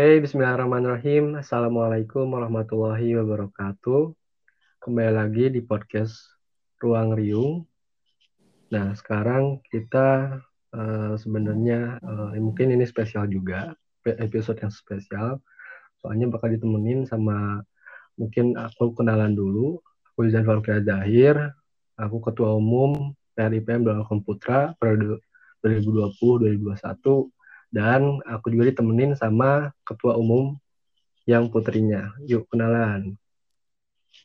Oke, bismillahirrahmanirrahim. Assalamualaikum warahmatullahi wabarakatuh. Kembali lagi di podcast Ruang Riung. Nah, sekarang kita uh, sebenarnya uh, mungkin ini spesial juga, episode yang spesial. Soalnya bakal ditemenin sama mungkin aku kenalan dulu. Aku Izan Farukya Zahir, aku Ketua Umum PRIPM Belakang Putra periode 2020-2021 dan aku juga ditemenin sama ketua umum yang putrinya. Yuk kenalan.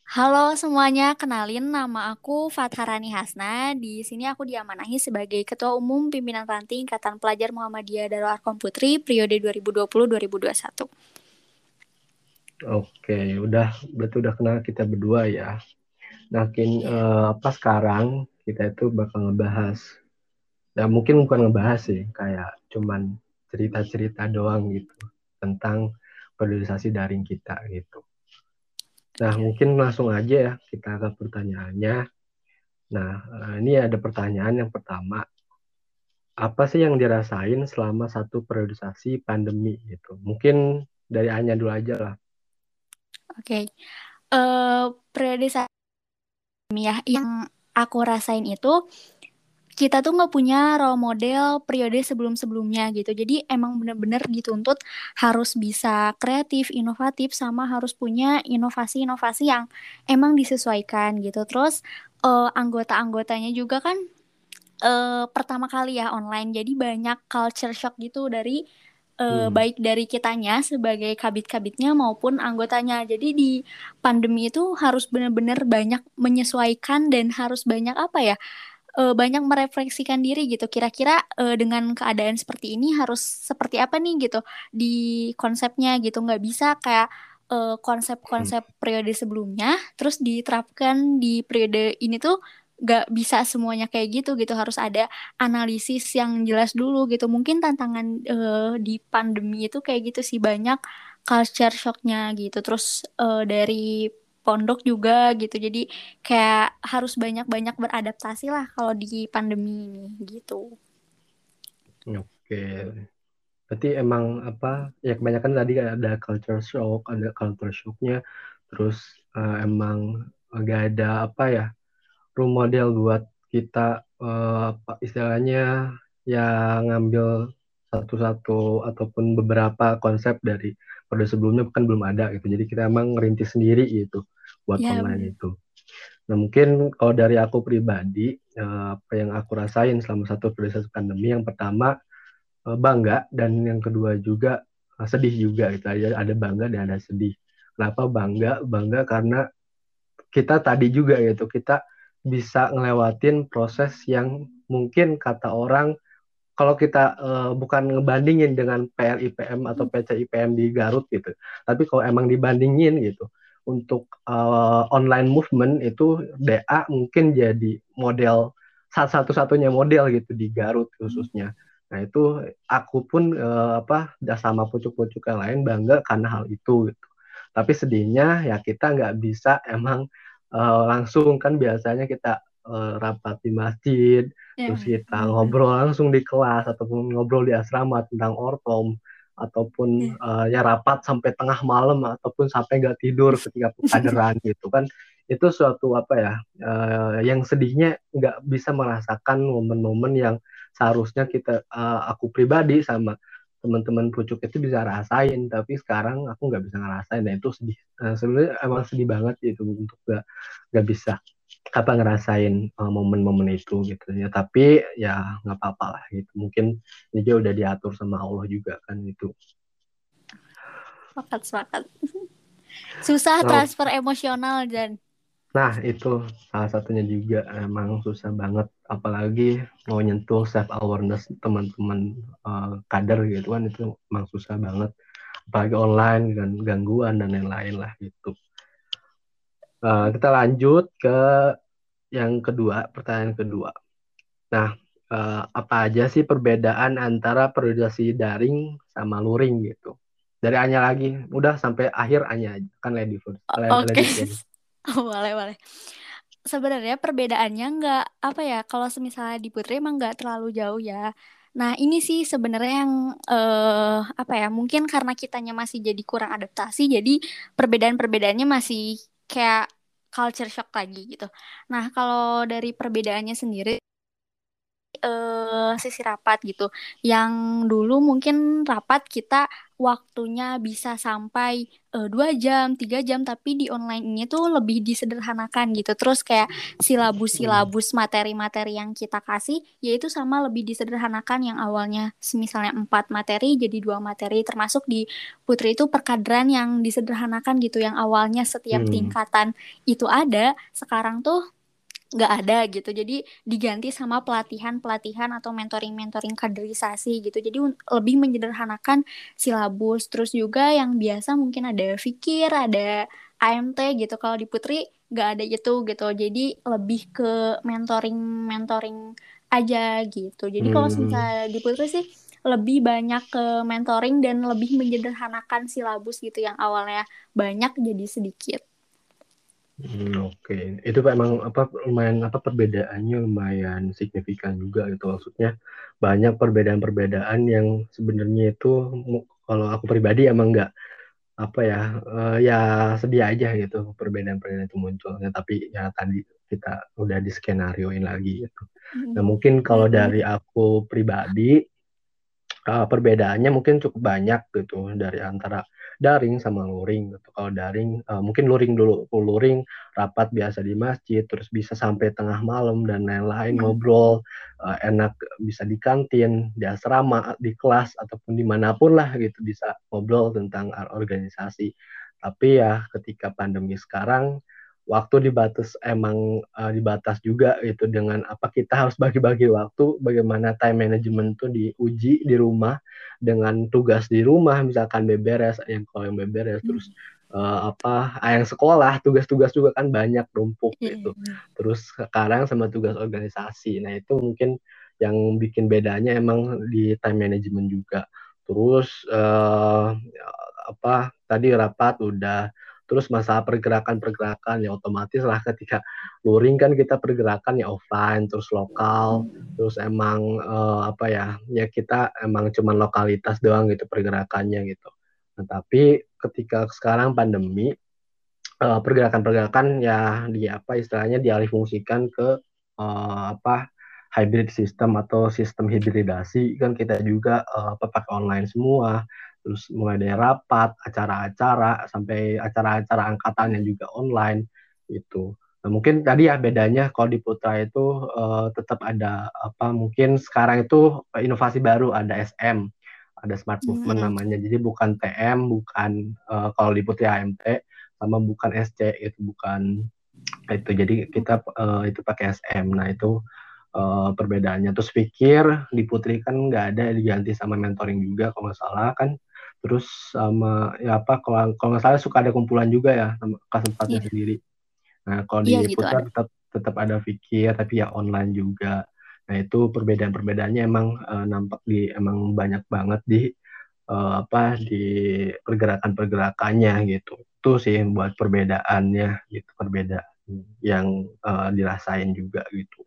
Halo semuanya, kenalin nama aku Fatharani Hasna. Di sini aku diamanahi sebagai Ketua Umum Pimpinan Ranting Ikatan Pelajar Muhammadiyah Darul Arkom Putri periode 2020-2021. Oke, udah berarti udah kenal kita berdua ya. Nah, kin, yeah. uh, apa sekarang kita itu bakal ngebahas ya mungkin bukan ngebahas sih, kayak cuman cerita-cerita doang gitu tentang periodisasi daring kita gitu. Nah, mungkin langsung aja ya kita ke pertanyaannya. Nah, eh, ini ada pertanyaan yang pertama. Apa sih yang dirasain selama satu periodisasi pandemi gitu? Mungkin dari Anya dulu aja lah. Oke. Okay. Uh, eh, periodisasi ya yang aku rasain itu kita tuh nggak punya role model periode sebelum-sebelumnya gitu. Jadi emang bener-bener dituntut harus bisa kreatif, inovatif, sama harus punya inovasi-inovasi yang emang disesuaikan gitu. Terus uh, anggota-anggotanya juga kan uh, pertama kali ya online, jadi banyak culture shock gitu dari uh, hmm. baik dari kitanya sebagai kabit-kabitnya maupun anggotanya. Jadi di pandemi itu harus benar-benar banyak menyesuaikan dan harus banyak apa ya? Uh, banyak merefleksikan diri gitu. Kira-kira uh, dengan keadaan seperti ini harus seperti apa nih gitu di konsepnya gitu. Nggak bisa kayak uh, konsep-konsep hmm. periode sebelumnya terus diterapkan di periode ini tuh nggak bisa semuanya kayak gitu gitu harus ada analisis yang jelas dulu gitu mungkin tantangan uh, di pandemi itu kayak gitu sih banyak culture shocknya gitu terus uh, dari pondok juga gitu. Jadi kayak harus banyak-banyak beradaptasi lah kalau di pandemi ini gitu. Oke. Berarti emang apa ya kebanyakan tadi ada culture shock ada culture shocknya. Terus uh, emang gak ada apa ya role model buat kita uh, istilahnya yang ngambil satu-satu ataupun beberapa konsep dari pada sebelumnya kan belum ada gitu. Jadi kita emang ngerintis sendiri gitu buat ya, online itu. Nah mungkin kalau dari aku pribadi eh, apa yang aku rasain selama satu proses pandemi yang pertama eh, bangga dan yang kedua juga eh, sedih juga gitu aja ada bangga dan ada sedih. Kenapa bangga? Bangga karena kita tadi juga gitu kita bisa ngelewatin proses yang mungkin kata orang kalau kita uh, bukan ngebandingin dengan PLIPM atau PCIPM di Garut gitu, tapi kalau emang dibandingin gitu, untuk uh, online movement itu DA mungkin jadi model satu-satunya model gitu di Garut khususnya. Nah itu aku pun uh, apa sama pucuk-pucuk yang lain bangga karena hal itu gitu. Tapi sedihnya ya kita nggak bisa emang uh, langsung kan biasanya kita uh, rapat di masjid, yeah. terus kita ngobrol langsung di kelas ataupun ngobrol di asrama tentang ortom ataupun uh, ya rapat sampai tengah malam ataupun sampai nggak tidur ketika kaderan gitu kan. Itu suatu apa ya uh, yang sedihnya nggak bisa merasakan momen-momen yang seharusnya kita uh, aku pribadi sama teman-teman pucuk itu bisa rasain. Tapi sekarang aku nggak bisa ngerasain. Dan itu sedih. Uh, sebenarnya emang sedih banget itu untuk nggak nggak bisa apa ngerasain uh, momen-momen itu gitu ya. Tapi ya nggak apa-apa lah gitu. Mungkin ini juga udah diatur sama Allah juga kan itu sepakat sepakat. Susah nah, transfer emosional dan nah itu salah satunya juga. Emang susah banget. Apalagi mau nyentuh self awareness teman-teman uh, kader gitu kan. Itu emang susah banget. Apalagi online dan gangguan dan lain-lain lah gitu Uh, kita lanjut ke yang kedua, pertanyaan kedua. Nah, uh, apa aja sih perbedaan antara periodisasi daring sama luring gitu? Dari Anya lagi, udah sampai akhir Anya aja, kan lady first. Oke, okay. oh, boleh boleh. Sebenarnya perbedaannya nggak apa ya? Kalau misalnya di Putri emang nggak terlalu jauh ya. Nah, ini sih sebenarnya yang uh, apa ya? Mungkin karena kitanya masih jadi kurang adaptasi, jadi perbedaan-perbedaannya masih kayak culture shock lagi gitu. Nah, kalau dari perbedaannya sendiri uh, sesi rapat gitu. Yang dulu mungkin rapat kita waktunya bisa sampai uh, dua jam, tiga jam, tapi di online ini tuh lebih disederhanakan gitu. Terus kayak silabus-silabus materi-materi yang kita kasih, yaitu sama lebih disederhanakan yang awalnya misalnya empat materi jadi dua materi, termasuk di Putri itu perkadran yang disederhanakan gitu, yang awalnya setiap hmm. tingkatan itu ada, sekarang tuh nggak ada gitu. Jadi diganti sama pelatihan pelatihan atau mentoring mentoring kaderisasi gitu. Jadi lebih menyederhanakan silabus. Terus juga yang biasa mungkin ada fikir ada AMT gitu. Kalau di Putri nggak ada itu gitu. Jadi lebih ke mentoring mentoring aja gitu. Jadi hmm. kalau misalnya di Putri sih lebih banyak ke mentoring dan lebih menyederhanakan silabus gitu. Yang awalnya banyak jadi sedikit Hmm, oke. Itu emang apa lumayan apa perbedaannya lumayan signifikan juga gitu maksudnya banyak perbedaan-perbedaan yang sebenarnya itu kalau aku pribadi emang nggak apa ya uh, ya sedia aja gitu perbedaan-perbedaan itu muncul ya, tapi ya tadi kita udah di skenarioin lagi gitu. Nah hmm. mungkin kalau dari aku pribadi uh, perbedaannya mungkin cukup banyak gitu dari antara daring sama luring gitu. Kalau daring uh, mungkin luring dulu, luring rapat biasa di masjid, terus bisa sampai tengah malam dan lain-lain hmm. ngobrol uh, enak bisa di kantin, di asrama, di kelas ataupun di mana pun lah gitu bisa ngobrol tentang organisasi. Tapi ya ketika pandemi sekarang waktu dibatas emang uh, dibatas juga itu dengan apa kita harus bagi-bagi waktu bagaimana time management tuh diuji di rumah dengan tugas di rumah misalkan beberes yang kalau yang beberes hmm. terus uh, apa ah, yang sekolah tugas-tugas juga kan banyak numpuk hmm. gitu terus sekarang sama tugas organisasi nah itu mungkin yang bikin bedanya emang di time management juga terus uh, apa tadi rapat udah terus masalah pergerakan-pergerakan ya otomatis lah ketika luring kan kita pergerakan ya offline terus lokal. Terus emang uh, apa ya ya kita emang cuma lokalitas doang gitu pergerakannya gitu. Nah, tapi ketika sekarang pandemi uh, pergerakan-pergerakan ya di apa istilahnya dialihfungsikan ke uh, apa hybrid system atau sistem hibridasi. Kan kita juga uh, pakai online semua terus mulai dari rapat, acara-acara sampai acara-acara angkatan yang juga online itu. Nah, mungkin tadi ya bedanya kalau di Putra itu uh, tetap ada apa mungkin sekarang itu inovasi baru ada SM, ada Smart Movement mm -hmm. namanya. Jadi bukan TM, bukan uh, kalau di Putra AMT sama bukan SC itu bukan itu. Jadi kita uh, itu pakai SM. Nah, itu uh, perbedaannya. Terus pikir di Putri kan nggak ada diganti sama mentoring juga kalau nggak salah kan terus sama ya apa kalau kalau nggak salah suka ada kumpulan juga ya sama kesempatnya yeah. sendiri. Nah kalau yeah, di gitu putar tetap tetap ada fikir tapi ya online juga. Nah itu perbedaan perbedaannya emang uh, nampak di emang banyak banget di uh, apa di pergerakan pergerakannya gitu. Itu sih buat perbedaannya gitu perbedaan yang uh, dirasain juga gitu.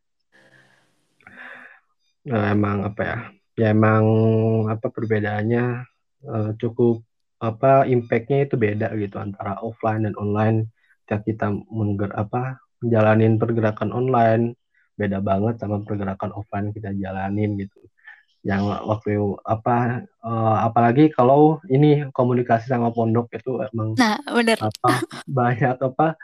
Nah, emang apa ya ya emang apa perbedaannya uh, cukup apa impactnya itu beda gitu antara offline dan online. Ketika kita mengger apa menjalanin pergerakan online beda banget sama pergerakan offline kita jalanin gitu. Yang waktu apa uh, apalagi kalau ini komunikasi sama pondok itu emang nah, bener. apa banyak apa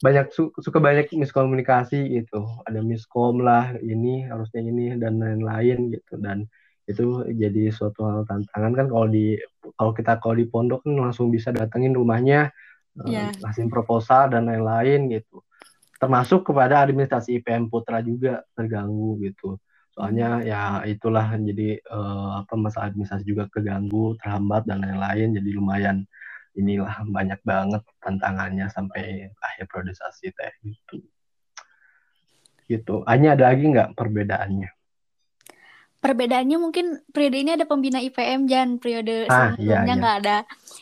banyak su suka banyak miskomunikasi gitu. Ada miskom lah ini harusnya ini dan lain-lain gitu. Dan itu jadi suatu hal tantangan kan kalau di kalau kita kalau di pondok kan langsung bisa datengin rumahnya yeah. Iya. uh, proposal dan lain-lain gitu termasuk kepada administrasi IPM Putra juga terganggu gitu soalnya hmm. ya itulah jadi uh, apa masalah administrasi juga keganggu terhambat dan lain-lain jadi lumayan inilah banyak banget tantangannya sampai akhir priorisasi teh gitu gitu hanya ada lagi nggak perbedaannya perbedaannya mungkin periode ini ada pembina IPM dan periode ah, iya, sebelumnya iya, nggak iya. ada.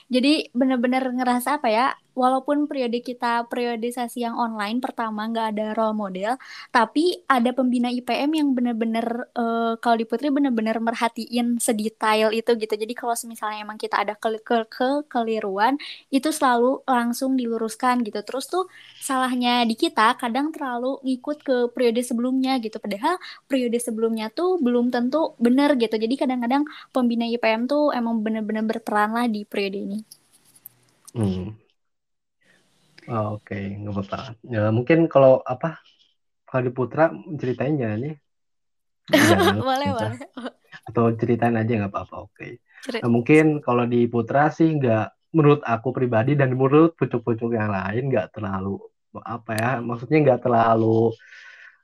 Jadi bener-bener ngerasa apa ya walaupun periode kita periodisasi yang online pertama nggak ada role model, tapi ada pembina IPM yang bener-bener uh, kalau di Putri bener-bener merhatiin sedetail itu gitu. Jadi kalau misalnya emang kita ada ke ke ke itu selalu langsung diluruskan gitu. Terus tuh salahnya di kita kadang terlalu ngikut ke periode sebelumnya gitu. Padahal periode sebelumnya tuh belum tentu bener gitu. Jadi kadang-kadang pembina IPM tuh emang bener-bener berperan lah di periode ini. Hmm. Oh, Oke, okay. nggak apa-apa. Ya, mungkin kalau apa kalau di Putra ceritain jangan nih. Jangan boleh, boleh. Atau ceritain aja nggak apa-apa. Oke. Okay. Nah, mungkin kalau di Putra sih nggak menurut aku pribadi dan menurut pucuk-pucuk yang lain nggak terlalu apa ya maksudnya nggak terlalu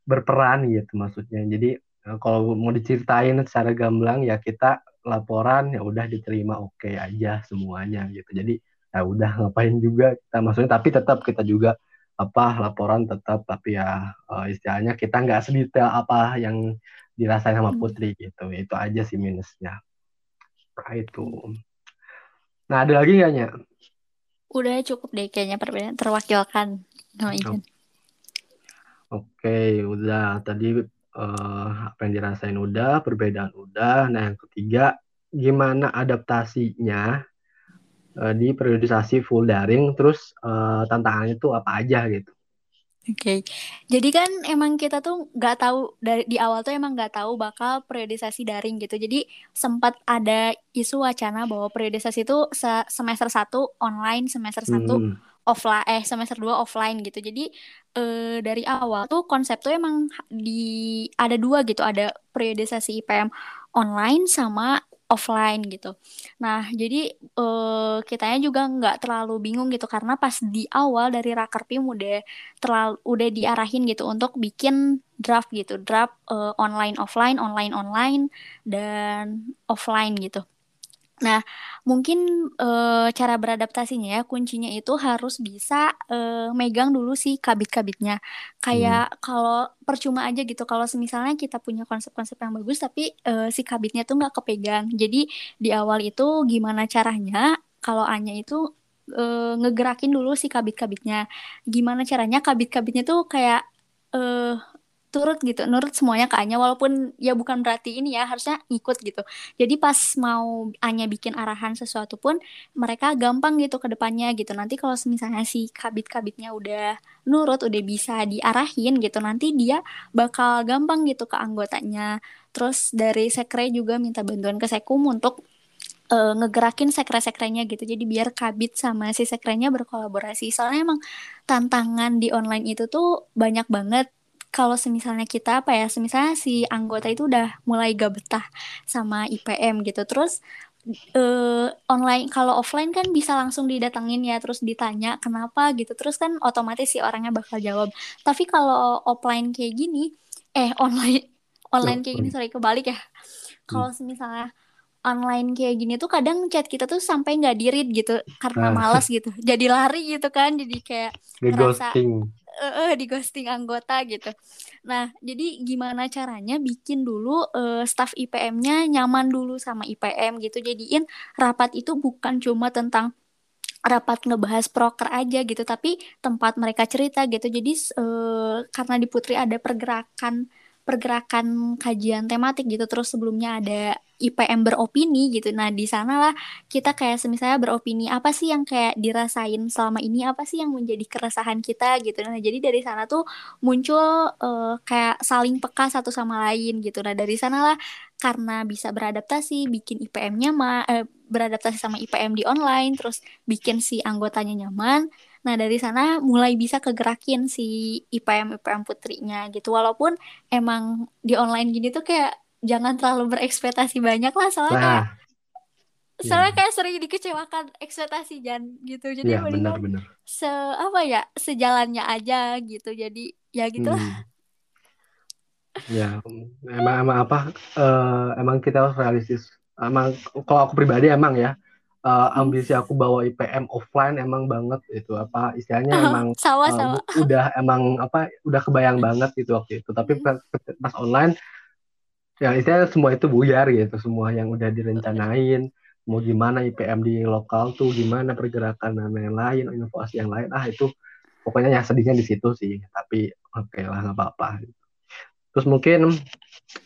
berperan gitu maksudnya jadi eh, kalau mau diceritain secara gamblang ya kita laporan ya udah diterima oke okay aja semuanya gitu jadi ya udah ngapain juga kita maksudnya tapi tetap kita juga apa laporan tetap tapi ya uh, istilahnya kita nggak sedetail apa yang dirasain sama hmm. Putri gitu. Itu aja sih minusnya. Nah, itu. Nah ada lagi nggak ya udah cukup deh kayaknya perbedaan terwakilkan no, oke udah. Tadi uh, apa yang dirasain udah perbedaan udah. Nah yang ketiga gimana adaptasinya uh, di periodisasi full daring terus uh, tantangannya tuh apa aja gitu Oke, okay. jadi kan emang kita tuh nggak tahu dari di awal tuh emang nggak tahu bakal periodisasi daring gitu. Jadi sempat ada isu wacana bahwa periodisasi itu se semester satu online, semester satu hmm. offline, eh semester dua offline gitu. Jadi eh, dari awal tuh konsep tuh emang di ada dua gitu, ada periodisasi IPM online sama offline gitu. Nah, jadi uh, kitanya juga nggak terlalu bingung gitu karena pas di awal dari Rakerpim udah terlalu udah diarahin gitu untuk bikin draft gitu, draft uh, online offline, online online dan offline gitu. Nah, mungkin e, cara beradaptasinya ya kuncinya itu harus bisa e, megang dulu sih kabit-kabitnya. Kayak hmm. kalau percuma aja gitu kalau misalnya kita punya konsep-konsep yang bagus tapi e, si kabitnya tuh nggak kepegang. Jadi di awal itu gimana caranya kalau Anya itu e, ngegerakin dulu si kabit-kabitnya. Gimana caranya kabit-kabitnya tuh kayak eh turut gitu nurut semuanya ke Anya walaupun ya bukan berarti ini ya harusnya ikut gitu jadi pas mau Anya bikin arahan sesuatu pun mereka gampang gitu ke depannya gitu nanti kalau misalnya si kabit-kabitnya udah nurut udah bisa diarahin gitu nanti dia bakal gampang gitu ke anggotanya terus dari sekre juga minta bantuan ke sekum untuk uh, ngegerakin sekre-sekrenya gitu. Jadi biar kabit sama si sekrenya berkolaborasi. Soalnya emang tantangan di online itu tuh banyak banget kalau semisalnya kita apa ya, semisalnya si anggota itu udah mulai gak betah sama IPM gitu, terus uh, online kalau offline kan bisa langsung didatengin ya terus ditanya kenapa gitu. Terus kan otomatis si orangnya bakal jawab. Tapi kalau offline kayak gini eh online online kayak gini sorry kebalik ya. Kalau hmm. misalnya online kayak gini tuh kadang chat kita tuh sampai nggak dirit gitu karena ah. malas gitu. Jadi lari gitu kan jadi kayak ngerasa uh, uh, di ghosting anggota gitu. Nah, jadi gimana caranya bikin dulu uh, staff IPM-nya nyaman dulu sama IPM gitu. Jadiin rapat itu bukan cuma tentang rapat ngebahas proker aja gitu, tapi tempat mereka cerita gitu. Jadi uh, karena di Putri ada pergerakan pergerakan kajian tematik gitu. Terus sebelumnya ada IPM beropini gitu. Nah di sana lah kita kayak misalnya beropini apa sih yang kayak dirasain selama ini? Apa sih yang menjadi keresahan kita gitu? Nah jadi dari sana tuh muncul uh, kayak saling peka satu sama lain gitu. Nah dari sana lah karena bisa beradaptasi bikin IPM-nya ma eh, beradaptasi sama IPM di online terus bikin si anggotanya nyaman Nah, dari sana mulai bisa kegerakin si IPM IPM putrinya gitu. Walaupun emang di online gini tuh kayak jangan terlalu berekspektasi banyak lah soalnya nah, kayak soalnya yeah. kayak sering dikecewakan ekspektasi Jan gitu. Jadi yeah, benar, benar. se apa ya sejalannya aja gitu. Jadi ya gitulah. Hmm. Ya, emang emang apa? Uh, emang kita harus realistis. Emang kalau aku pribadi emang ya, uh, ambisi aku bawa IPM offline emang banget itu apa istilahnya emang sama, uh, sama. udah emang apa udah kebayang banget gitu waktu itu. Tapi pas, pas online ya istilahnya semua itu buyar gitu. Semua yang udah direncanain. Mau gimana IPM di lokal tuh gimana pergerakan dan lain-lain inovasi yang lain. Ah itu pokoknya ya sedihnya di situ sih. Tapi oke okay lah nggak apa-apa. Terus mungkin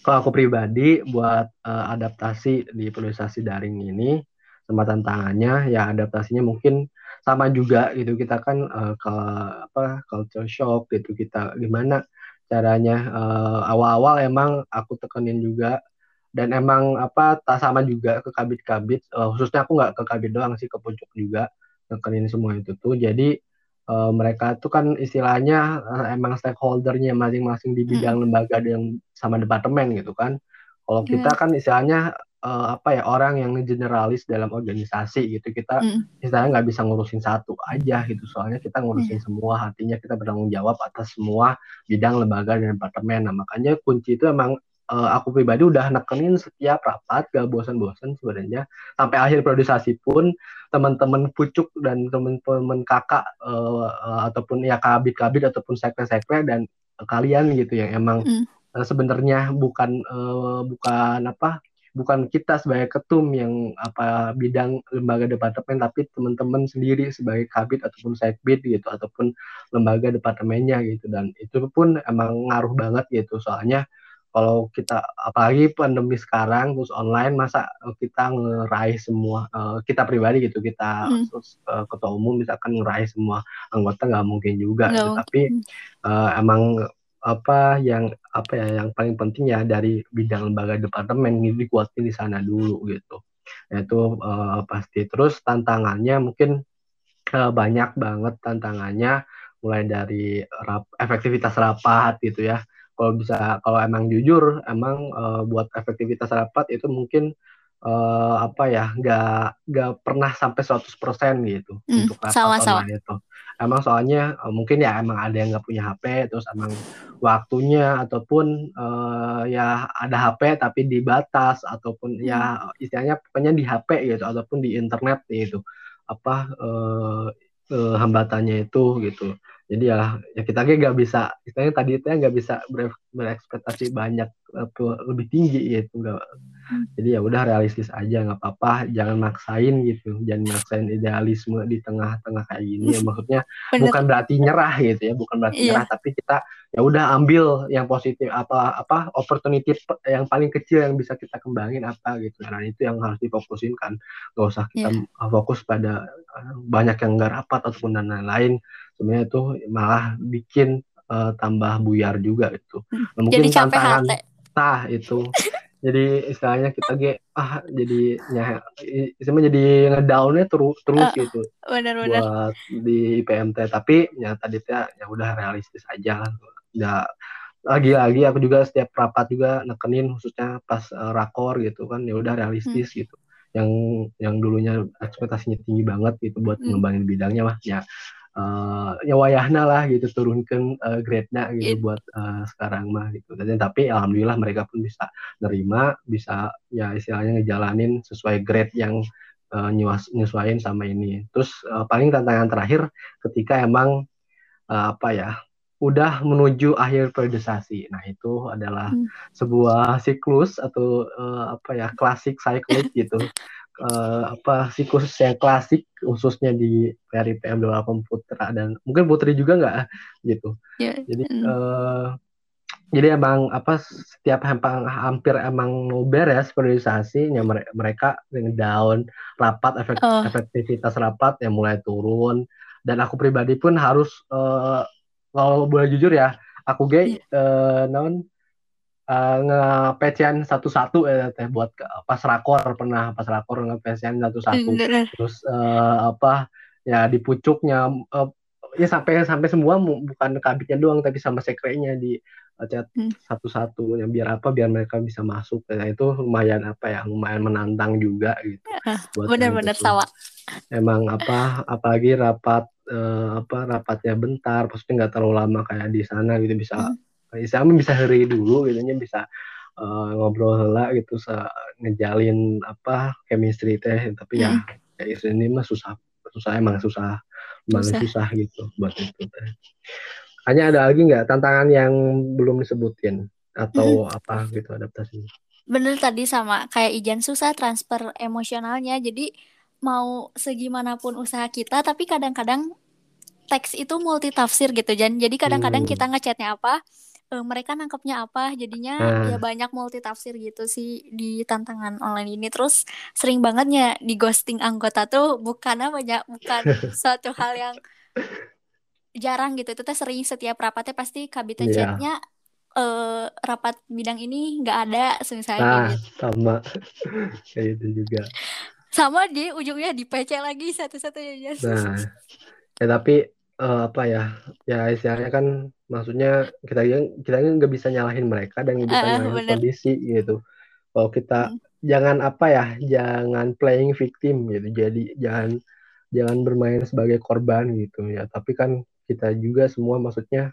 kalau aku pribadi buat uh, adaptasi di periodisasi daring ini sama tantangannya ya adaptasinya mungkin sama juga gitu. Kita kan uh, ke apa culture shock gitu kita. Gimana caranya uh, awal-awal emang aku tekenin juga dan emang apa tak sama juga ke kabit-kabit. Uh, khususnya aku nggak ke kabit doang sih ke pucuk juga nekenin semua itu tuh. Jadi uh, mereka tuh kan istilahnya uh, emang stakeholdernya masing-masing di bidang hmm. lembaga yang sama departemen gitu kan. Kalau yeah. kita kan istilahnya uh, apa ya orang yang generalis dalam organisasi gitu kita mm. istilahnya nggak bisa ngurusin satu aja gitu soalnya kita ngurusin mm. semua artinya kita bertanggung jawab atas semua bidang lembaga dan departemen nah makanya kunci itu emang uh, aku pribadi udah nekenin setiap rapat gak bosan-bosan sebenarnya sampai akhir produksi pun teman-teman pucuk dan teman-teman kakak uh, uh, ataupun ya kabit-kabit ataupun sekre-sekre dan kalian gitu yang emang mm. uh, sebenarnya bukan uh, bukan apa bukan kita sebagai ketum yang apa bidang lembaga departemen tapi teman-teman sendiri sebagai kabit ataupun sekbid gitu ataupun lembaga departemennya gitu dan itu pun emang ngaruh banget gitu soalnya kalau kita apalagi pandemi sekarang terus online masa kita ngeraih semua uh, kita pribadi gitu kita hmm. terus uh, ketua umum misalkan ngeraih semua anggota nggak mungkin juga gitu. tapi uh, emang apa yang apa ya yang paling penting ya dari bidang lembaga departemen ini dikuatin di sana dulu gitu. Itu uh, pasti terus tantangannya mungkin uh, banyak banget tantangannya mulai dari rap, efektivitas rapat gitu ya. Kalau bisa kalau emang jujur emang uh, buat efektivitas rapat itu mungkin uh, apa ya nggak nggak pernah sampai 100% gitu mm, untuk rapat sama, itu emang soalnya uh, mungkin ya emang ada yang nggak punya HP terus emang waktunya ataupun uh, ya ada HP tapi dibatas ataupun mm. ya istilahnya pokoknya di HP gitu ataupun di internet gitu apa uh, uh, hambatannya itu gitu jadi ya ya kita nggak bisa istilahnya tadi itu nggak bisa berekspektasi banyak lebih tinggi gitu nggak hmm. Jadi ya udah realistis aja nggak apa-apa jangan maksain gitu jangan maksain idealisme di tengah-tengah kayak gini ya maksudnya Bener. bukan berarti nyerah gitu ya bukan berarti iya. nyerah tapi kita ya udah ambil yang positif apa apa opportunity yang paling kecil yang bisa kita kembangin apa gitu nah itu yang harus difokusin kan nggak usah kita yeah. fokus pada eh, banyak yang nggak rapat ataupun dan lain-lain sebenarnya itu malah bikin uh, tambah buyar juga itu hmm. nah, mungkin Jadi tantangan tah itu jadi istilahnya kita ge ah jadi ya istilahnya jadi ngedownnya terus terus uh, gitu bener, bener. buat di PMT tapi ya tadi ya ya udah realistis aja lah ya lagi-lagi aku juga setiap rapat juga nekenin khususnya pas uh, rakor gitu kan ya udah realistis hmm. gitu yang yang dulunya ekspektasinya tinggi banget gitu buat hmm. ngembangin bidangnya mah ya uh, ya wayahna lah gitu turunkan uh, grade-nya gitu It. buat uh, sekarang mah gitu. Dan tapi alhamdulillah mereka pun bisa nerima, bisa ya istilahnya ngejalanin sesuai grade yang uh, nyesuaiin sama ini. Terus uh, paling tantangan terakhir ketika emang uh, apa ya udah menuju akhir periodisasi. Nah, itu adalah hmm. sebuah siklus atau uh, apa ya klasik siklus gitu uh, apa siklus yang klasik khususnya di dari PM28 Putra dan mungkin Putri juga nggak gitu. Yeah. Jadi uh, jadi emang apa setiap hampir, hampir emang beres periodisasinya mereka down rapat efek, oh. efektivitas rapat yang mulai turun dan aku pribadi pun harus uh, kalau boleh jujur ya aku gay yeah. uh, non uh, ngepecian satu-satu ya teh buat pas rakor pernah pas rakor ngepecian satu-satu. Terus uh, apa ya di pucuknya uh, ya sampai sampai semua bukan kabitnya doang tapi sama sekrenya di chat hmm. satu-satu yang biar apa biar mereka bisa masuk. Nah, itu lumayan apa ya lumayan menantang juga gitu. Benar-benar sama emang apa apalagi rapat uh, apa rapatnya bentar maksudnya nggak terlalu lama kayak di sana gitu. Bisa hmm Islam bisa hari dulu gitu bisa uh, ngobrol lah gitu se ngejalin apa chemistry teh. Tapi ya, hmm. ya kayak ini mah susah susah emang susah. Susah, susah gitu buat itu teh. Hanya ada lagi nggak tantangan yang belum disebutin? Atau hmm. apa gitu adaptasinya? Bener tadi sama kayak Ijan susah transfer emosionalnya. Jadi mau segimanapun usaha kita tapi kadang-kadang teks itu multi tafsir gitu Jan. Jadi kadang-kadang Hmm. kita ngechatnya apa eh, mereka nangkepnya apa jadinya ya Nah, banyak multi tafsir gitu sih di tantangan online ini terus sering bangetnya di ghosting anggota tuh bukan apa ya bukan suatu hal yang jarang gitu itu teh sering setiap rapatnya pasti kabita iya. chatnya eh rapat bidang ini nggak ada misalnya Nah, gitu sama kayak itu juga. sama di ujungnya di PC lagi satu-satunya. Nah, ya tapi eh, apa ya? Ya istilahnya kan maksudnya kita kita nggak bisa nyalahin mereka dan nggak bisa Eh, nyalahin bener kondisi gitu. Kalau kita Mm, jangan apa ya, jangan playing victim gitu. Jadi jangan jangan bermain sebagai korban gitu ya. Tapi kan kita juga semua maksudnya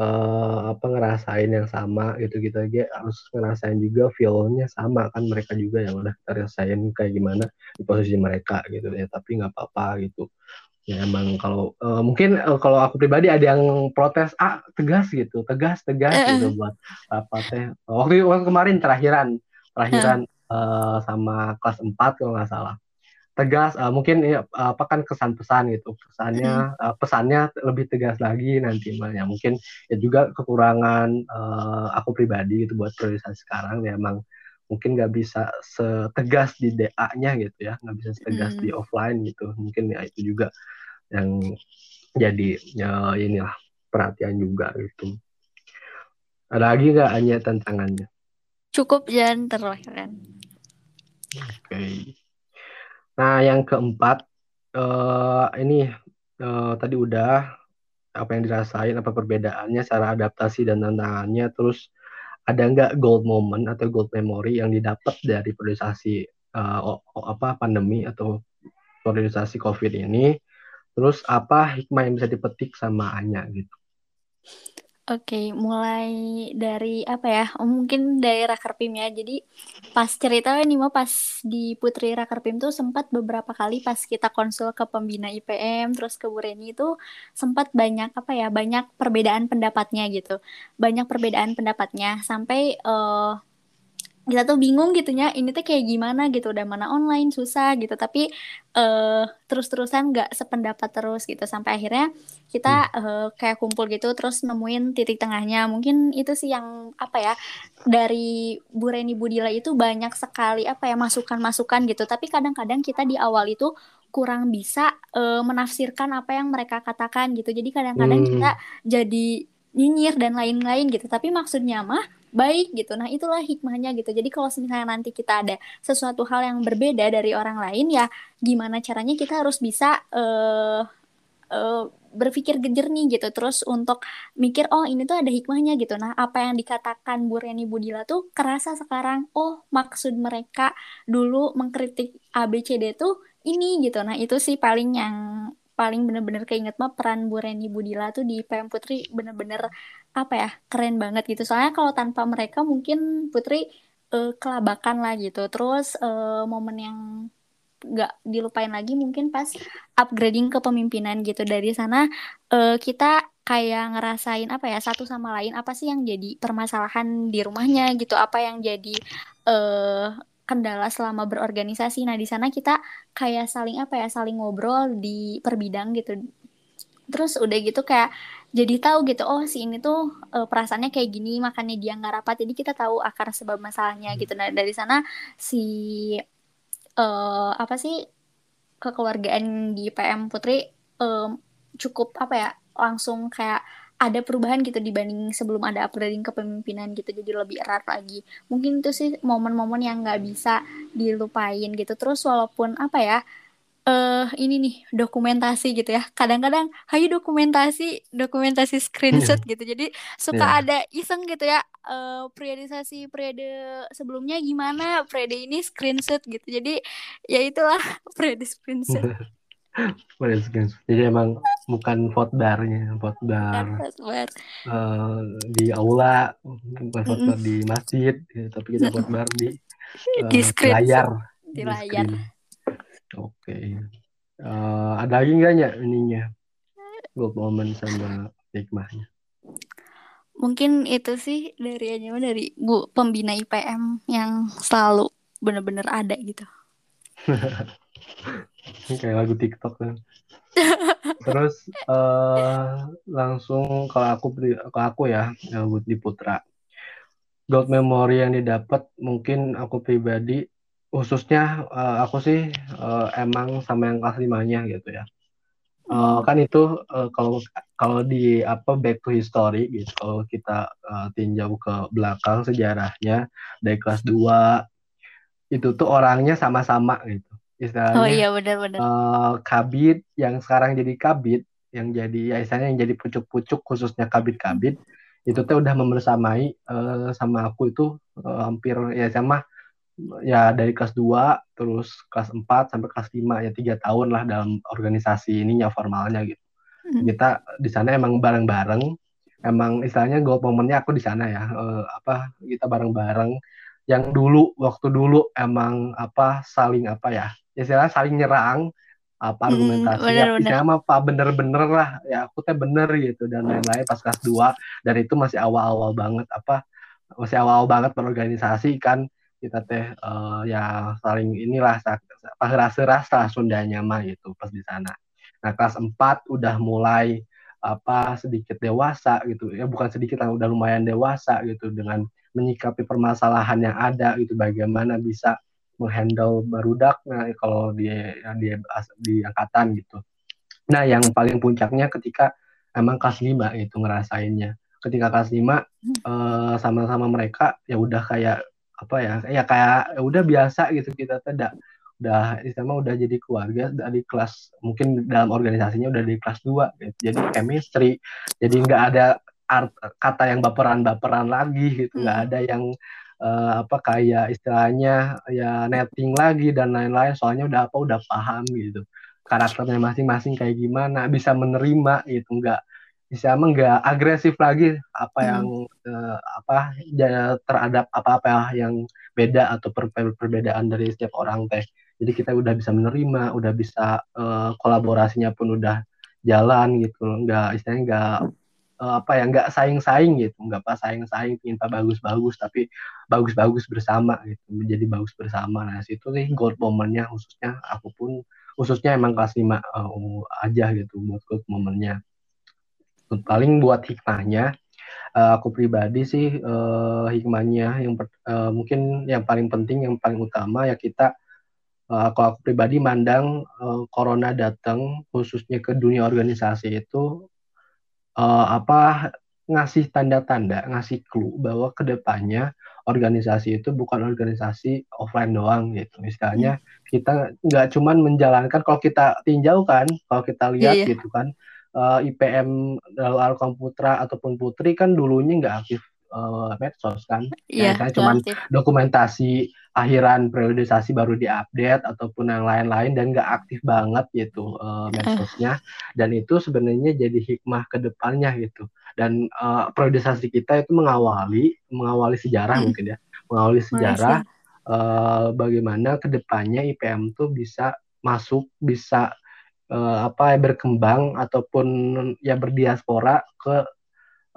eh, apa ngerasain yang sama gitu kita juga harus ngerasain juga feel-nya sama kan mereka juga yang udah kita rasain kayak gimana di posisi mereka gitu ya. Tapi nggak apa-apa gitu. Ya emang kalau eh, mungkin eh, kalau aku pribadi ada yang protes ah tegas gitu, tegas tegas eh, gitu eh, buat apa teh. Waktu waktu kemarin terakhiran terakhiran eh, sama kelas 4 kalau nggak salah. Tegas eh, mungkin ya, apa kan kesan pesan gitu. Pesannya eh, pesannya lebih tegas lagi nanti ya mungkin ya juga kekurangan eh, aku pribadi gitu buat priorisasi sekarang ya emang mungkin nggak bisa setegas di DA-nya gitu ya, nggak bisa setegas di mm. offline gitu. Mungkin ya itu juga yang jadi ya inilah perhatian juga gitu. Ada lagi nggak hanya tantangannya? cukup Jan terlahirkan Oke. Nah, yang keempat eh ini eh, tadi udah apa yang dirasain, apa perbedaannya, cara adaptasi dan tantangannya, terus ada nggak gold moment atau gold memory yang didapat dari priorisasi eh, o- o- apa pandemi atau priorisasi COVID ini? Terus apa hikmah yang bisa dipetik sama Anya gitu? Oke, mulai dari apa ya? Oh, mungkin dari Rakerpim ya. Jadi pas cerita nih mau pas di Putri Rakerpim tuh sempat beberapa kali pas kita konsul ke pembina IPM terus ke Bu Reni itu sempat banyak apa ya? Banyak perbedaan pendapatnya gitu. Banyak perbedaan pendapatnya sampai eh, kita tuh bingung gitu ya ini tuh kayak gimana gitu udah mana online susah gitu. Tapi eh terus-terusan nggak sependapat terus gitu. Sampai akhirnya kita Hmm. eh, kayak kumpul gitu terus nemuin titik tengahnya. Mungkin itu sih yang apa ya dari Bu Reni Budila itu banyak sekali apa ya masukan-masukan gitu. Tapi kadang-kadang kita di awal itu kurang bisa eh, menafsirkan apa yang mereka katakan gitu. Jadi kadang-kadang Hmm, kita jadi nyinyir dan lain-lain gitu. Tapi maksudnya mah baik gitu. Nah itulah hikmahnya gitu. Jadi kalau misalnya nanti kita ada sesuatu hal yang berbeda dari orang lain ya gimana caranya kita harus bisa eh eh, berpikir jernih gitu. Terus untuk mikir oh ini tuh ada hikmahnya gitu. Nah apa yang dikatakan Bu Reni Budila tuh kerasa sekarang oh maksud mereka dulu mengkritik ABCD tuh ini gitu. Nah itu sih paling yang paling bener-bener keinget mah peran Bu Reni Budila tuh di PM Putri bener-bener apa ya keren banget gitu. Soalnya kalau tanpa mereka mungkin Putri eh, kelabakan lah gitu. Terus eh, momen yang nggak dilupain lagi mungkin pas upgrading kepemimpinan gitu. Dari sana eh, kita kayak ngerasain apa ya satu sama lain apa sih yang jadi permasalahan di rumahnya gitu? Apa yang jadi eh kendala selama berorganisasi. Nah di sana kita kayak saling apa ya saling ngobrol di per bidang gitu. Terus udah gitu kayak jadi tahu gitu oh si ini tuh eh, perasaannya kayak gini makanya dia nggak rapat. Jadi kita tahu akar sebab masalahnya gitu. Nah dari sana si eh apa sih kekeluargaan di PM Putri em, cukup apa ya langsung kayak ada perubahan gitu dibanding sebelum ada upgrading kepemimpinan gitu jadi lebih erat lagi. Mungkin itu sih momen-momen yang nggak bisa dilupain gitu. Terus walaupun apa ya eh ini nih dokumentasi gitu ya. Kadang-kadang hayu dokumentasi dokumentasi screenshot gitu. Jadi suka ya. ada iseng gitu ya eh periodisasi periode sebelumnya gimana periode ini screenshot gitu. Jadi ya itulah periode screenshot Boleh screenshot. Jadi emang bukan vote barnya, vote bar Dapat bar. eh, di aula, bukan vote bar Mm-mm. di masjid, gitu. tapi kita vote bar di di eh, screenshot layar, di di layar. Oke. Eh, ada lagi nggak ya ininya? Gold moment sama hikmahnya. mungkin itu sih dari aja dari Bu pembina IPM yang selalu bener-bener ada gitu. kayak lagu TikTok kan. Terus uh, langsung kalau aku kalau aku ya di Putra gold memory yang didapat mungkin aku pribadi khususnya uh, aku sih uh, emang sama yang kelas limanya gitu ya. Uh, kan itu uh, kalau kalau di apa back to history gitu kalau kita uh, tinjau ke belakang sejarahnya dari kelas 2 itu tuh orangnya sama-sama gitu istilahnya oh iya benar-benar uh, kabit yang sekarang jadi kabit yang jadi ya istilahnya yang jadi pucuk-pucuk khususnya kabit-kabit itu tuh udah membersamai uh, sama aku itu uh, hampir ya sama ya dari kelas 2 terus kelas 4 sampai kelas 5 ya tiga tahun lah dalam organisasi ininya formalnya gitu. Hmm. Kita di sana emang bareng-bareng, emang istilahnya gold momennya aku di sana ya. Uh, apa kita bareng-bareng yang dulu waktu dulu emang apa saling apa ya istilahnya saling nyerang apa argumentasi hmm, bener, apa bener-bener lah ya aku teh bener gitu dan lain-lain pas kelas 2 dan itu masih awal-awal banget apa masih awal-awal banget berorganisasi kan kita teh uh, ya saling inilah ras-ras lah Sundanya mah gitu pas di sana. Nah kelas 4 udah mulai apa sedikit dewasa gitu ya bukan sedikit lah udah lumayan dewasa gitu dengan menyikapi permasalahan yang ada gitu bagaimana bisa menghandle barudak nah kalau di di di angkatan gitu. Nah, yang paling puncaknya ketika emang kelas 5 itu ngerasainnya. Ketika kelas 5 hmm. eh, sama-sama mereka ya udah kayak apa ya? Ya kayak ya udah biasa gitu kita tidak udah istilahnya udah jadi keluarga dari kelas mungkin dalam organisasinya udah di kelas 2 gitu. jadi chemistry jadi nggak ada art, kata yang baperan-baperan lagi gitu. Nggak hmm. ada yang uh, apa kayak istilahnya ya netting lagi dan lain-lain. Soalnya udah apa udah paham gitu karakternya masing-masing kayak gimana bisa menerima gitu. Enggak bisa enggak agresif lagi apa hmm. yang uh, apa ya, terhadap apa-apa yang beda atau per perbedaan dari setiap orang teh. Jadi kita udah bisa menerima udah bisa uh, kolaborasinya pun udah jalan gitu. Enggak istilahnya enggak uh, apa ya nggak saing-saing gitu nggak pas saing-saing minta bagus-bagus tapi bagus-bagus bersama gitu menjadi bagus bersama. Nah situ sih gold momennya khususnya aku pun khususnya emang kelas lima uh, aja gitu buat gold momennya. Paling buat hikmahnya uh, aku pribadi sih uh, hikmahnya yang uh, mungkin yang paling penting yang paling utama ya kita uh, kalau aku pribadi mandang uh, corona datang khususnya ke dunia organisasi itu uh, apa ngasih tanda-tanda, ngasih clue bahwa ke depannya organisasi itu bukan organisasi offline doang gitu. Misalnya hmm. kita nggak cuman menjalankan kalau kita tinjau kan, kalau kita lihat yeah, yeah. gitu kan, uh, IPM Dalam Komputra ataupun Putri kan dulunya nggak aktif uh, medsos kan, yeah, ya, cuman dokumentasi akhiran periodisasi baru diupdate ataupun yang lain-lain dan nggak aktif banget gitu uh, medsosnya. Dan itu sebenarnya jadi hikmah ke depannya gitu. Dan uh, periodisasi kita itu mengawali mengawali sejarah hmm. mungkin ya. Mengawali sejarah uh, bagaimana ke depannya IPM tuh bisa masuk bisa uh, apa ya berkembang ataupun ya berdiaspora ke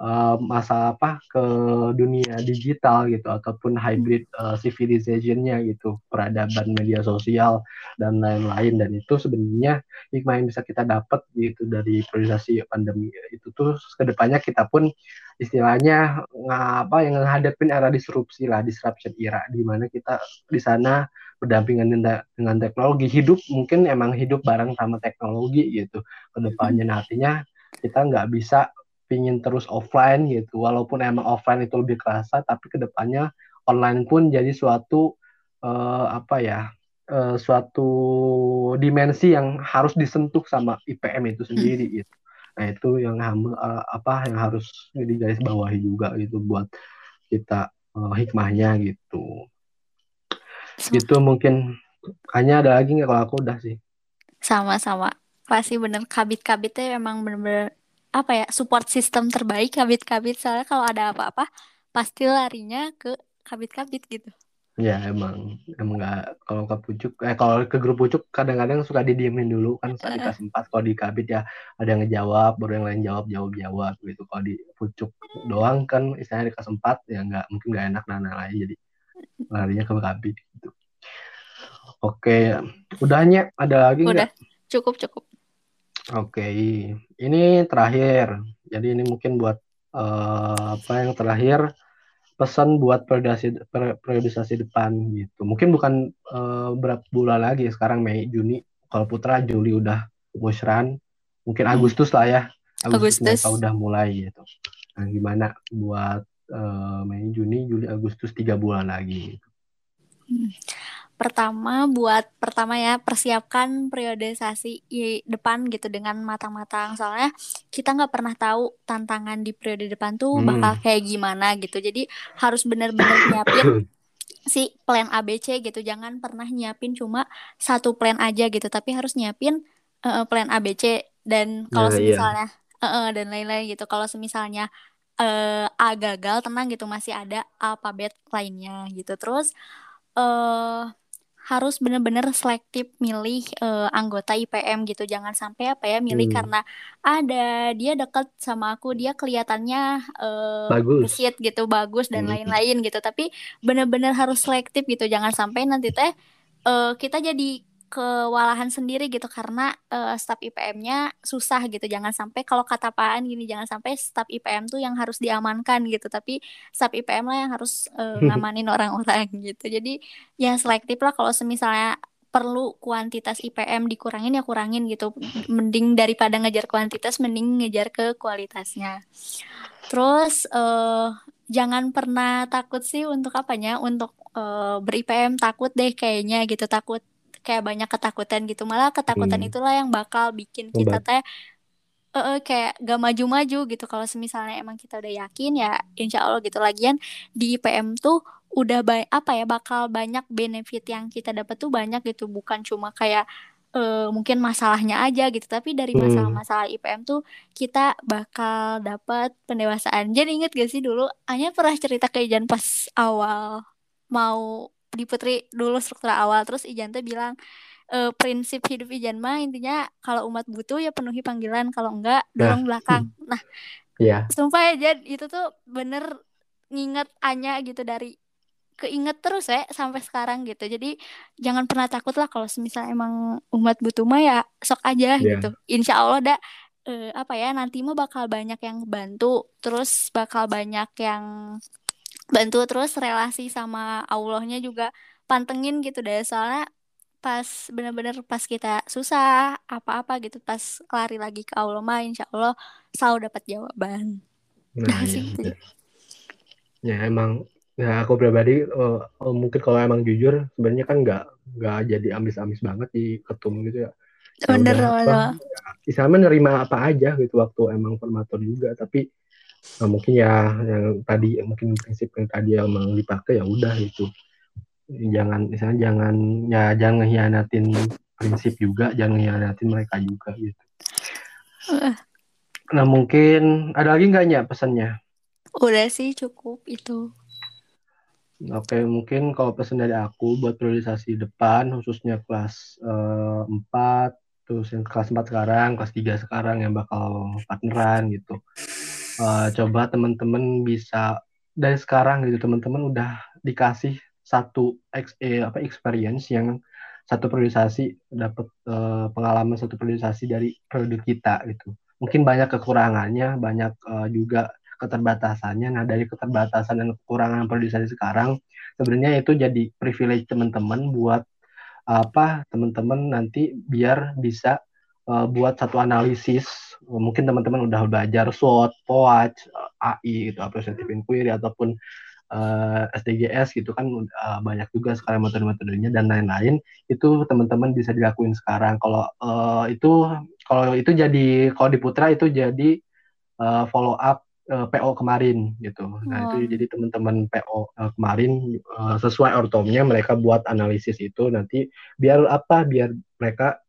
uh, masa apa ke dunia digital gitu ataupun hybrid uh, civilizationnya gitu peradaban media sosial dan lain-lain. Dan itu sebenarnya hikmah yang bisa kita dapat gitu dari priorisasi pandemi. Itu tuh ke depannya kita pun istilahnya ngapa yang menghadapin era disrupsi lah disruption era di mana kita di sana berdampingan dengan teknologi. Hidup mungkin emang hidup bareng sama teknologi gitu ke depannya nantinya kita nggak bisa pingin terus offline gitu. Walaupun emang offline itu lebih kerasa tapi ke depannya online pun jadi suatu uh, apa ya uh, suatu dimensi yang harus disentuh sama IPM itu sendiri hmm. gitu. Nah itu yang uh, apa yang harus garis bawahi juga gitu buat kita uh, hikmahnya gitu. Itu mungkin hanya ada lagi nggak kalau aku udah sih? Sama-sama. Pasti bener. Kabit-kabitnya emang bener-bener apa ya support system terbaik kabit-kabit soalnya kalau ada apa-apa pasti larinya ke kabit-kabit gitu. Ya emang emang nggak kalau ke pucuk eh kalau ke grup pucuk kadang-kadang suka didiemin dulu kan saat dikasih empat kalau di kabit ya ada yang ngejawab baru yang lain jawab jawab jawab gitu kalau di pucuk doang kan istilahnya dikasih empat ya nggak mungkin nggak enak dan lain jadi larinya ke kabit gitu. Oke udahnya ada lagi Udah nggak? cukup cukup. Oke ini terakhir jadi ini mungkin buat uh, apa yang terakhir pesan buat periodisasi periodisasi depan gitu. Mungkin bukan uh, berapa bulan lagi sekarang Mei Juni. Kalau Putra Juli udah musran, mungkin hmm. Agustus lah ya. Agustus, Agustus. mereka udah mulai gitu. Nah, gimana buat uh, Mei Juni Juli Agustus tiga bulan lagi. Gitu. Hmm pertama buat pertama ya persiapkan periodisasi depan gitu dengan matang-matang. Soalnya kita nggak pernah tahu tantangan di periode depan tuh hmm. bakal kayak gimana gitu. Jadi harus benar-benar nyiapin si plan ABC gitu. Jangan pernah nyiapin cuma satu plan aja gitu tapi harus nyiapin uh, plan ABC dan kalau nah, misalnya iya. uh, uh, dan lain-lain gitu. Kalau misalnya uh, A gagal tenang gitu masih ada alfabet lainnya gitu. Terus uh, harus benar-benar selektif milih uh, anggota IPM gitu jangan sampai apa ya milih hmm. karena ada dia dekat sama aku dia kelihatannya uh, bagus gitu bagus dan hmm. lain-lain hmm. gitu tapi benar-benar harus selektif gitu jangan sampai nanti teh uh, kita jadi kewalahan sendiri gitu karena uh, staf IPM-nya susah gitu. Jangan sampai kalau kata Paan gini jangan sampai staf IPM tuh yang harus diamankan gitu, tapi staf IPM lah yang harus uh, ngamanin orang-orang gitu. Jadi ya selektif lah kalau semisalnya perlu kuantitas IPM dikurangin ya kurangin gitu. Mending daripada ngejar kuantitas mending ngejar ke kualitasnya. Terus uh, jangan pernah takut sih untuk apanya untuk uh, ber IPM takut deh kayaknya gitu takut kayak banyak ketakutan gitu. Malah ketakutan hmm. itulah yang bakal bikin kita teh uh, uh, kayak gak maju-maju gitu. Kalau misalnya emang kita udah yakin ya insya Allah gitu. Lagian di IPM tuh udah banyak apa ya bakal banyak benefit yang kita dapat tuh banyak gitu. Bukan cuma kayak uh, mungkin masalahnya aja gitu. Tapi dari hmm. masalah-masalah IPM tuh kita bakal dapat pendewasaan. Jadi inget gak sih dulu? Hanya pernah cerita ke Ijan pas awal mau di Putri dulu struktur awal terus Ijan tuh bilang e, prinsip hidup Ijan mah intinya kalau umat butuh ya penuhi panggilan kalau enggak dorong nah. belakang nah yeah. sumpah ya Jan itu tuh bener nginget Anya gitu dari keinget terus ya sampai sekarang gitu jadi jangan pernah takut lah kalau misalnya emang umat butuh mah ya sok aja yeah. gitu insya Allah dah uh, apa ya nanti mah bakal banyak yang bantu terus bakal banyak yang bantu terus relasi sama Allahnya juga pantengin gitu deh. Soalnya pas bener-bener pas kita susah apa-apa gitu pas lari lagi ke Allah mah insya Allah selalu dapat jawaban. Nah, nah ya, ya emang ya aku pribadi uh, mungkin kalau emang jujur sebenarnya kan nggak nggak jadi amis-amis banget di ketum gitu ya, ya bener ya, nerima apa aja gitu waktu emang formator juga. Tapi nah, mungkin ya yang tadi mungkin prinsip yang tadi yang dipakai ya udah itu jangan misalnya jangan ya jangan hianatin prinsip juga jangan hianatin mereka juga gitu. Nah mungkin ada lagi nggak ya pesannya? Udah sih cukup itu. Oke, mungkin kalau pesan dari aku buat priorisasi depan, khususnya kelas uh, eh, 4, terus yang kelas 4 sekarang, kelas 3 sekarang yang bakal partneran gitu uh, coba teman-teman bisa dari sekarang gitu teman-teman udah dikasih satu ex, eh, apa experience yang satu priorisasi dapat uh, pengalaman satu priorisasi dari produk kita gitu. Mungkin banyak kekurangannya banyak uh, juga keterbatasannya. Nah dari keterbatasan dan kekurangan priorisasi sekarang sebenarnya itu jadi privilege teman-teman buat apa teman-teman nanti biar bisa uh, buat satu analisis mungkin teman-teman udah belajar SWOT, POAC, AI gitu, appreciative inquiry ataupun uh, eh, SDGS gitu kan uh, banyak juga sekarang metode-metodenya dan lain-lain itu teman-teman bisa dilakuin sekarang. Kalau uh, itu kalau itu jadi kalau di Putra itu jadi uh, follow up uh, PO kemarin gitu. Nah, oh. itu jadi teman-teman PO uh, kemarin uh, sesuai ortomnya mereka buat analisis itu nanti biar apa? Biar mereka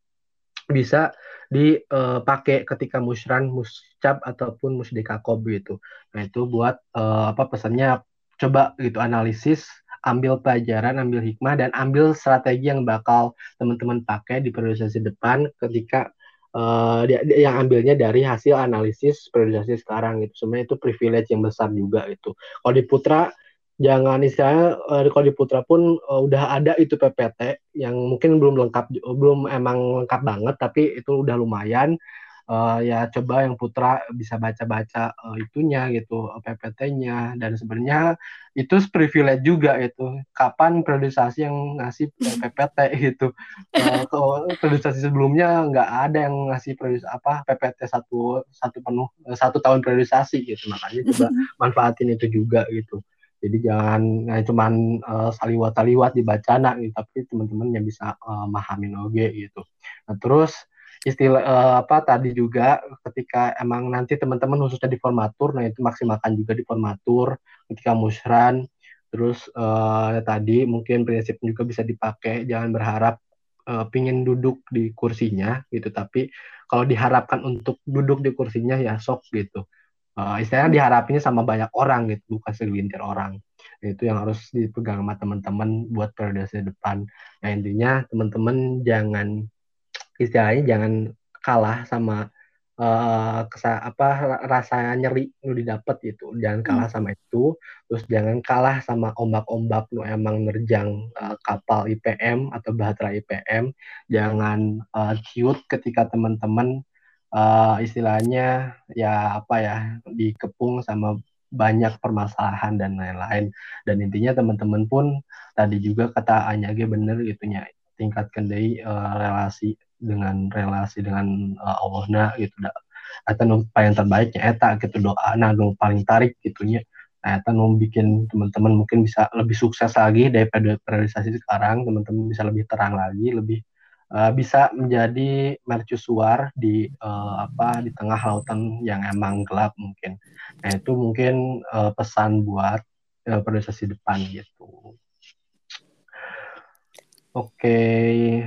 bisa dipakai uh, ketika musran, muscap ataupun musdekakob gitu. Nah itu buat uh, apa pesannya coba gitu analisis ambil pelajaran, ambil hikmah, dan ambil strategi yang bakal teman-teman pakai di periodisasi depan ketika uh, yang ambilnya dari hasil analisis periodisasi sekarang gitu. Sebenarnya itu privilege yang besar juga itu. Kalau di Putra jangan istilahnya uh, kalau di Putra pun uh, udah ada itu PPT yang mungkin belum lengkap belum emang lengkap banget tapi itu udah lumayan. Uh, ya coba yang putra bisa baca-baca uh, itunya gitu PPT-nya dan sebenarnya itu privilege juga itu. Kapan periodisasi yang ngasih PPT gitu. Uh, kalau periodisasi sebelumnya nggak ada yang ngasih periodisasi apa PPT satu satu penuh satu tahun periodisasi gitu. Makanya coba manfaatin itu juga gitu jadi jangan nah, cuman uh, saliwat-saliwat dibaca nak gitu, tapi teman-teman yang bisa uh, mahamin oge gitu. Nah, terus istilah uh, apa tadi juga ketika emang nanti teman-teman khususnya di formatur, nah itu maksimalkan juga di formatur ketika musran. Terus uh, tadi mungkin prinsip juga bisa dipakai, jangan berharap uh, pingin duduk di kursinya gitu, tapi kalau diharapkan untuk duduk di kursinya ya sok gitu uh, istilahnya diharapinnya sama banyak orang gitu bukan segelintir orang. Nah, itu yang harus dipegang sama teman-teman buat periode depan. Ya intinya teman-teman jangan istilahnya jangan kalah sama uh, kesa apa rasa nyeri lu didapat itu jangan hmm. kalah sama itu. Terus jangan kalah sama ombak-ombak lu emang nerjang uh, kapal IPM atau bahtera IPM jangan uh, cute ketika teman-teman uh, istilahnya ya apa ya dikepung sama banyak permasalahan dan lain-lain. Dan intinya teman-teman pun tadi juga kata Anyage bener gitu ya tingkatkan dari uh, relasi dengan relasi dengan uh, Allah nah gitu dah. Atau paling terbaiknya eta gitu doa nah paling tarik gitunya nah eta nu bikin teman-teman mungkin bisa lebih sukses lagi daripada realisasi sekarang teman-teman bisa lebih terang lagi lebih uh, bisa menjadi mercusuar di uh, apa di tengah lautan yang emang gelap mungkin. Nah itu mungkin uh, pesan buat uh, depan gitu. Oke,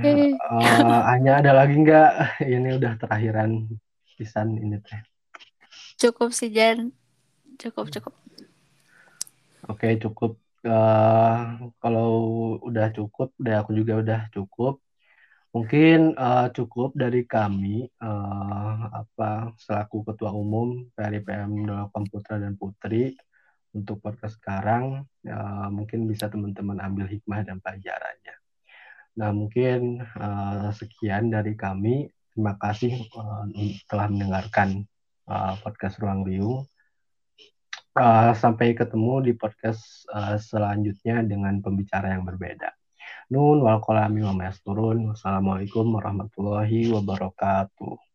okay. uh, hanya ada lagi nggak? Ini udah terakhiran pisan ini teh. Cukup sih Jan, cukup cukup. Oke okay, cukup. Uh, kalau udah cukup, udah aku juga udah cukup. Mungkin uh, cukup dari kami uh, apa selaku ketua umum PRIPM Komputer dan Putri untuk podcast sekarang uh, mungkin bisa teman-teman ambil hikmah dan pelajarannya. Nah mungkin uh, sekian dari kami. Terima kasih uh, telah mendengarkan uh, podcast Ruang Liu. Uh, sampai ketemu di podcast uh, selanjutnya dengan pembicara yang berbeda. Nun wal kolami wa turun. Wassalamualaikum warahmatullahi wabarakatuh.